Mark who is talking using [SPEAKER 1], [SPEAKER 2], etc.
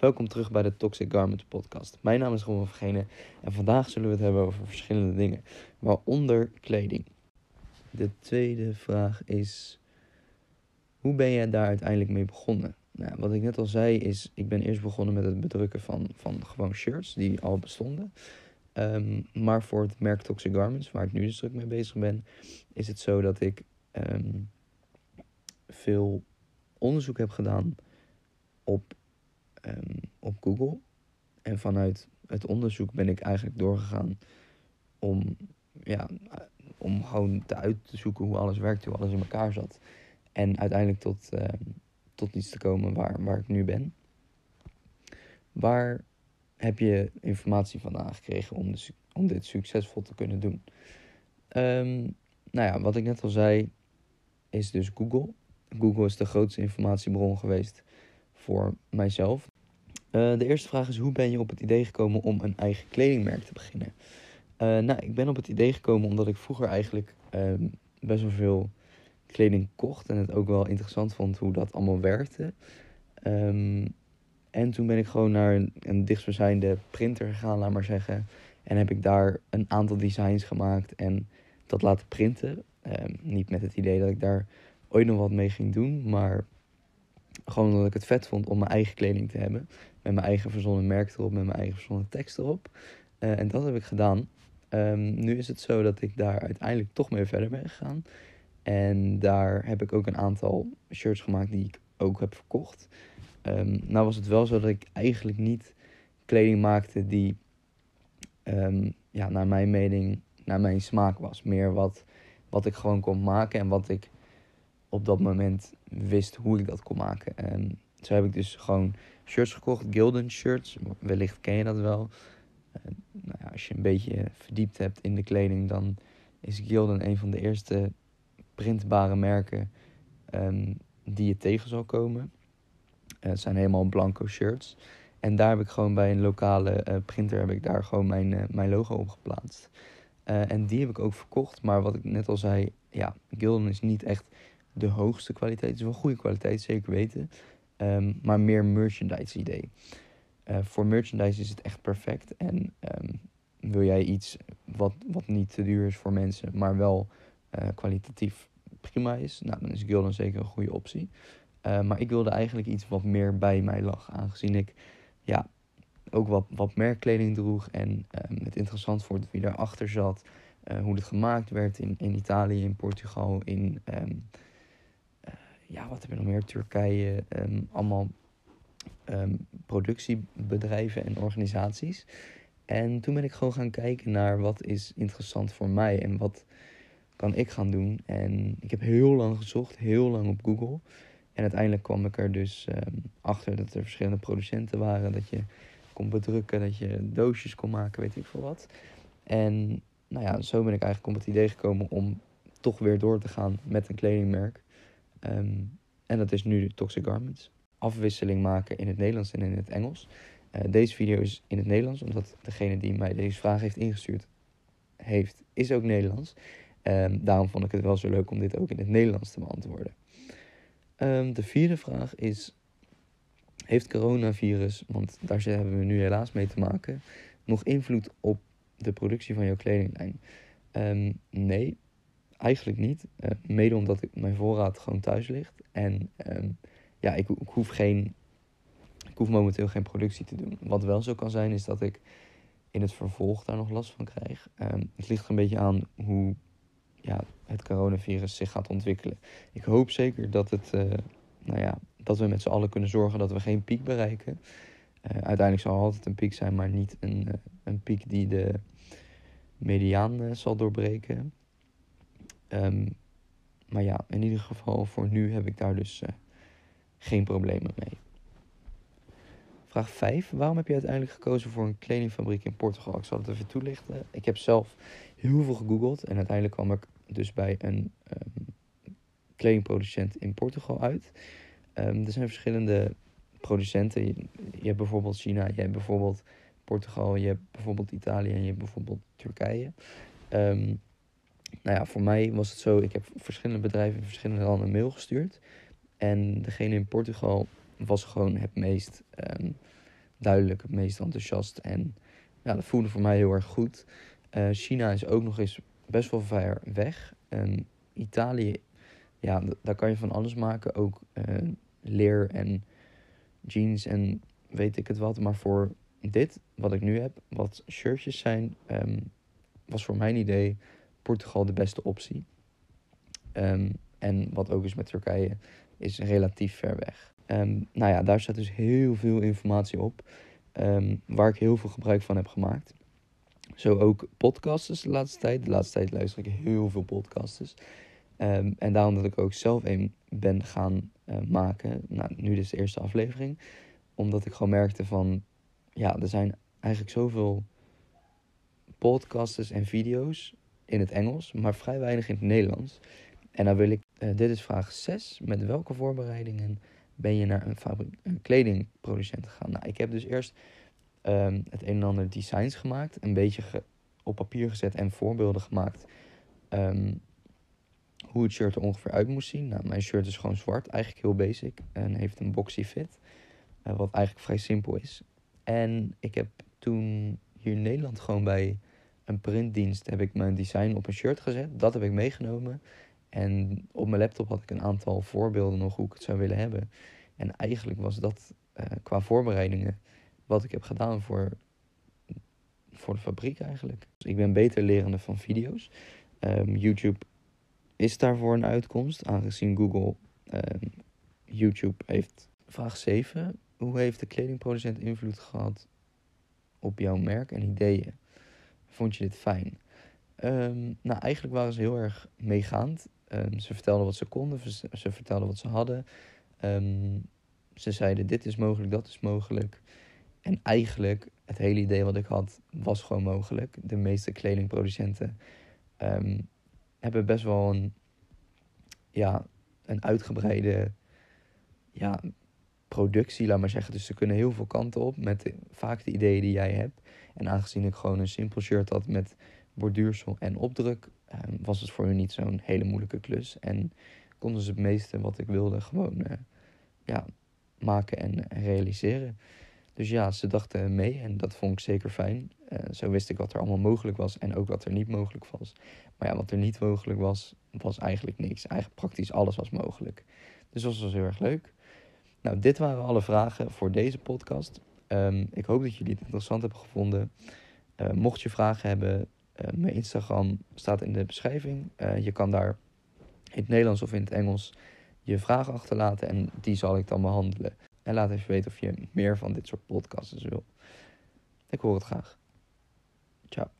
[SPEAKER 1] Welkom terug bij de Toxic Garment podcast. Mijn naam is Ron Vergenen en vandaag zullen we het hebben over verschillende dingen, waaronder kleding. De tweede vraag is, hoe ben je daar uiteindelijk mee begonnen? Nou, wat ik net al zei is, ik ben eerst begonnen met het bedrukken van, van gewoon shirts die al bestonden. Ehm, maar voor het merk Toxic Garments, waar ik nu dus druk mee bezig ben, is het zo dat ik ehm, veel onderzoek heb gedaan op, ehm, op Google. En vanuit het onderzoek ben ik eigenlijk doorgegaan om, ja, om gewoon te uit te zoeken hoe alles werkt, hoe alles in elkaar zat. En uiteindelijk tot, tot iets te komen waar, waar ik nu ben. Waar heb je informatie vandaan gekregen om, de, om dit succesvol te kunnen doen? Um, nou ja, wat ik net al zei, is dus Google. Google is de grootste informatiebron geweest voor mijzelf. Uh, de eerste vraag is: hoe ben je op het idee gekomen om een eigen kledingmerk te beginnen? Uh, nou, ik ben op het idee gekomen omdat ik vroeger eigenlijk uh, best wel veel kleding kocht en het ook wel interessant vond hoe dat allemaal werkte. Um, en toen ben ik gewoon naar een, een dichtstbijzijnde printer gegaan, laat maar zeggen. En heb ik daar een aantal designs gemaakt en dat laten printen. Um, niet met het idee dat ik daar ooit nog wat mee ging doen, maar gewoon omdat ik het vet vond om mijn eigen kleding te hebben. Met mijn eigen verzonnen merk erop, met mijn eigen verzonnen tekst erop. Uh, en dat heb ik gedaan. Um, nu is het zo dat ik daar uiteindelijk toch mee verder ben gegaan. En daar heb ik ook een aantal shirts gemaakt die ik ook heb verkocht. Um, nou was het wel zo dat ik eigenlijk niet kleding maakte die, um, ja, naar mijn mening, naar mijn smaak was. Meer wat, wat ik gewoon kon maken en wat ik op dat moment wist hoe ik dat kon maken. En zo heb ik dus gewoon shirts gekocht, Gildan shirts. Wellicht ken je dat wel. Uh, nou ja, als je een beetje verdiept hebt in de kleding, dan is Gildan een van de eerste printbare merken um, die je tegen zal komen. Uh, het zijn helemaal blanco shirts. En daar heb ik gewoon bij een lokale uh, printer heb ik daar gewoon mijn, mijn logo op geplaatst. en die heb ik ook verkocht. Maar wat ik net al zei, ja, Gildan is niet echt de hoogste kwaliteit. Het is wel goede kwaliteit, zeker weten. Um, maar meer merchandise idee. voor merchandise is het echt perfect. En um, wil jij iets wat, wat niet te duur is voor mensen, maar wel kwalitatief prima is, nou, dan is Gildan zeker een goede optie. Uh, maar ik wilde eigenlijk iets wat meer bij mij lag. Aangezien ik ja, ook wat, wat merkkleding droeg. En um, het interessant vond wie daarachter zat. Hoe het gemaakt werd in, in Italië, in Portugal, in ja, wat heb je nog meer? Turkije. Um, allemaal productiebedrijven en organisaties. En toen ben ik gewoon gaan kijken naar wat is interessant voor mij en wat kan ik gaan doen. En ik heb heel lang gezocht, heel lang op Google. En uiteindelijk kwam ik er dus um, achter dat er verschillende producenten waren. Dat je kon bedrukken, dat je doosjes kon maken, weet ik veel wat. En nou ja, zo ben ik eigenlijk op het idee gekomen om toch weer door te gaan met een kledingmerk. Um, en dat is nu de Toxic Garments. Afwisseling maken in het Nederlands en in het Engels. Uh, deze video is in het Nederlands, omdat degene die mij deze vraag heeft ingestuurd, heeft, is ook Nederlands. Um, daarom vond ik het wel zo leuk om dit ook in het Nederlands te beantwoorden. Um, de vierde vraag is: Heeft coronavirus, want daar hebben we nu helaas mee te maken, nog invloed op de productie van jouw kledinglijn? Nee, eigenlijk niet. Uh, mede omdat ik, mijn voorraad gewoon thuis ligt. En um, ja, ik, ik, hoef geen. Ik hoef momenteel geen productie te doen. Wat wel zo kan zijn, is dat ik in het vervolg daar nog last van krijg. het ligt er een beetje aan hoe ja, het coronavirus zich gaat ontwikkelen. Ik hoop zeker dat, het, uh, nou ja, dat we met z'n allen kunnen zorgen dat we geen piek bereiken. Uh, uiteindelijk zal er altijd een piek zijn, maar niet een, een piek die de mediaan zal doorbreken. Um, maar ja, in ieder geval voor nu heb ik daar dus geen problemen mee. Vraag 5. Waarom heb je uiteindelijk gekozen voor een kledingfabriek in Portugal? Ik zal het even toelichten. Ik heb zelf heel veel gegoogeld en uiteindelijk kwam ik dus bij een um, kledingproducent in Portugal uit. Um, er zijn verschillende producenten. Je, hebt bijvoorbeeld China, je hebt bijvoorbeeld Portugal, je hebt bijvoorbeeld Italië en je hebt bijvoorbeeld Turkije. Nou ja, voor mij was het zo, ik heb verschillende bedrijven in verschillende landen een mail gestuurd. En degene in Portugal was gewoon het meest, um, duidelijk het meest enthousiast. En ja, dat voelde voor mij heel erg goed. Uh, China is ook nog eens best wel ver weg. En Italië, ja, daar kan je van alles maken. Ook uh, leer en jeans en weet ik het wat. Maar voor dit, wat ik nu heb, wat shirtjes zijn, um, was voor mijn idee Portugal de beste optie. Um, en wat ook is met Turkije, is relatief ver weg. Um, nou ja, daar staat dus heel veel informatie op. Um, waar ik heel veel gebruik van heb gemaakt. Zo ook podcasts de laatste tijd. De laatste tijd luister ik heel veel podcasts. En daarom dat ik ook zelf een ben gaan uh, maken. Nou, nu dus de eerste aflevering. Omdat ik gewoon merkte van... Ja, er zijn eigenlijk zoveel podcasts en video's in het Engels. Maar vrij weinig in het Nederlands. En dan wil ik... Uh, dit is vraag 6. Met welke voorbereidingen ben je naar een, een kledingproducent gegaan? Nou, ik heb dus eerst um, het een en ander designs gemaakt. Een beetje op papier gezet en voorbeelden gemaakt. Um, hoe het shirt er ongeveer uit moest zien. Nou, mijn shirt is gewoon zwart, eigenlijk heel basic. En heeft een boxy fit. Uh, wat eigenlijk vrij simpel is. En ik heb toen hier in Nederland gewoon bij een printdienst heb ik mijn design op een shirt gezet. Dat heb ik meegenomen. En op mijn laptop had ik een aantal voorbeelden nog hoe ik het zou willen hebben. En eigenlijk was dat uh, qua voorbereidingen wat ik heb gedaan voor, voor de fabriek eigenlijk. Dus ik ben beter lerende van video's. Um, YouTube is daarvoor een uitkomst, aangezien Google um, YouTube heeft. Vraag 7. Hoe heeft de kledingproducent invloed gehad op jouw merk en ideeën? Vond je dit fijn? Um, nou, eigenlijk waren ze heel erg meegaand. Um, ze vertelden wat ze konden, ze, vertelden wat ze hadden. Um, ze zeiden: Dit is mogelijk, dat is mogelijk. En eigenlijk, het hele idee wat ik had, was gewoon mogelijk. De meeste kledingproducenten hebben best wel een, ja, een uitgebreide ja, productie, laat maar zeggen. Dus ze kunnen heel veel kanten op met vaak de ideeën die jij hebt. En aangezien ik gewoon een simpel shirt had met borduursel en opdruk, um, was het voor hun niet zo'n hele moeilijke klus. En konden ze het meeste wat ik wilde gewoon uh, ja, maken en realiseren. Dus ja, ze dachten mee en dat vond ik zeker fijn. Uh, zo wist ik wat er allemaal mogelijk was en ook wat er niet mogelijk was. Maar ja, wat er niet mogelijk was, was eigenlijk niks. Eigenlijk praktisch alles was mogelijk. Dus dat was heel erg leuk. Nou, dit waren alle vragen voor deze podcast. Um, ik hoop dat jullie het interessant hebben gevonden. Uh, mocht je vragen hebben, uh, mijn Instagram staat in de beschrijving. je kan daar in het Nederlands of in het Engels je vragen achterlaten en die zal ik dan behandelen. En laat even weten of je meer van dit soort podcasts wil. Ik hoor het graag. Ciao.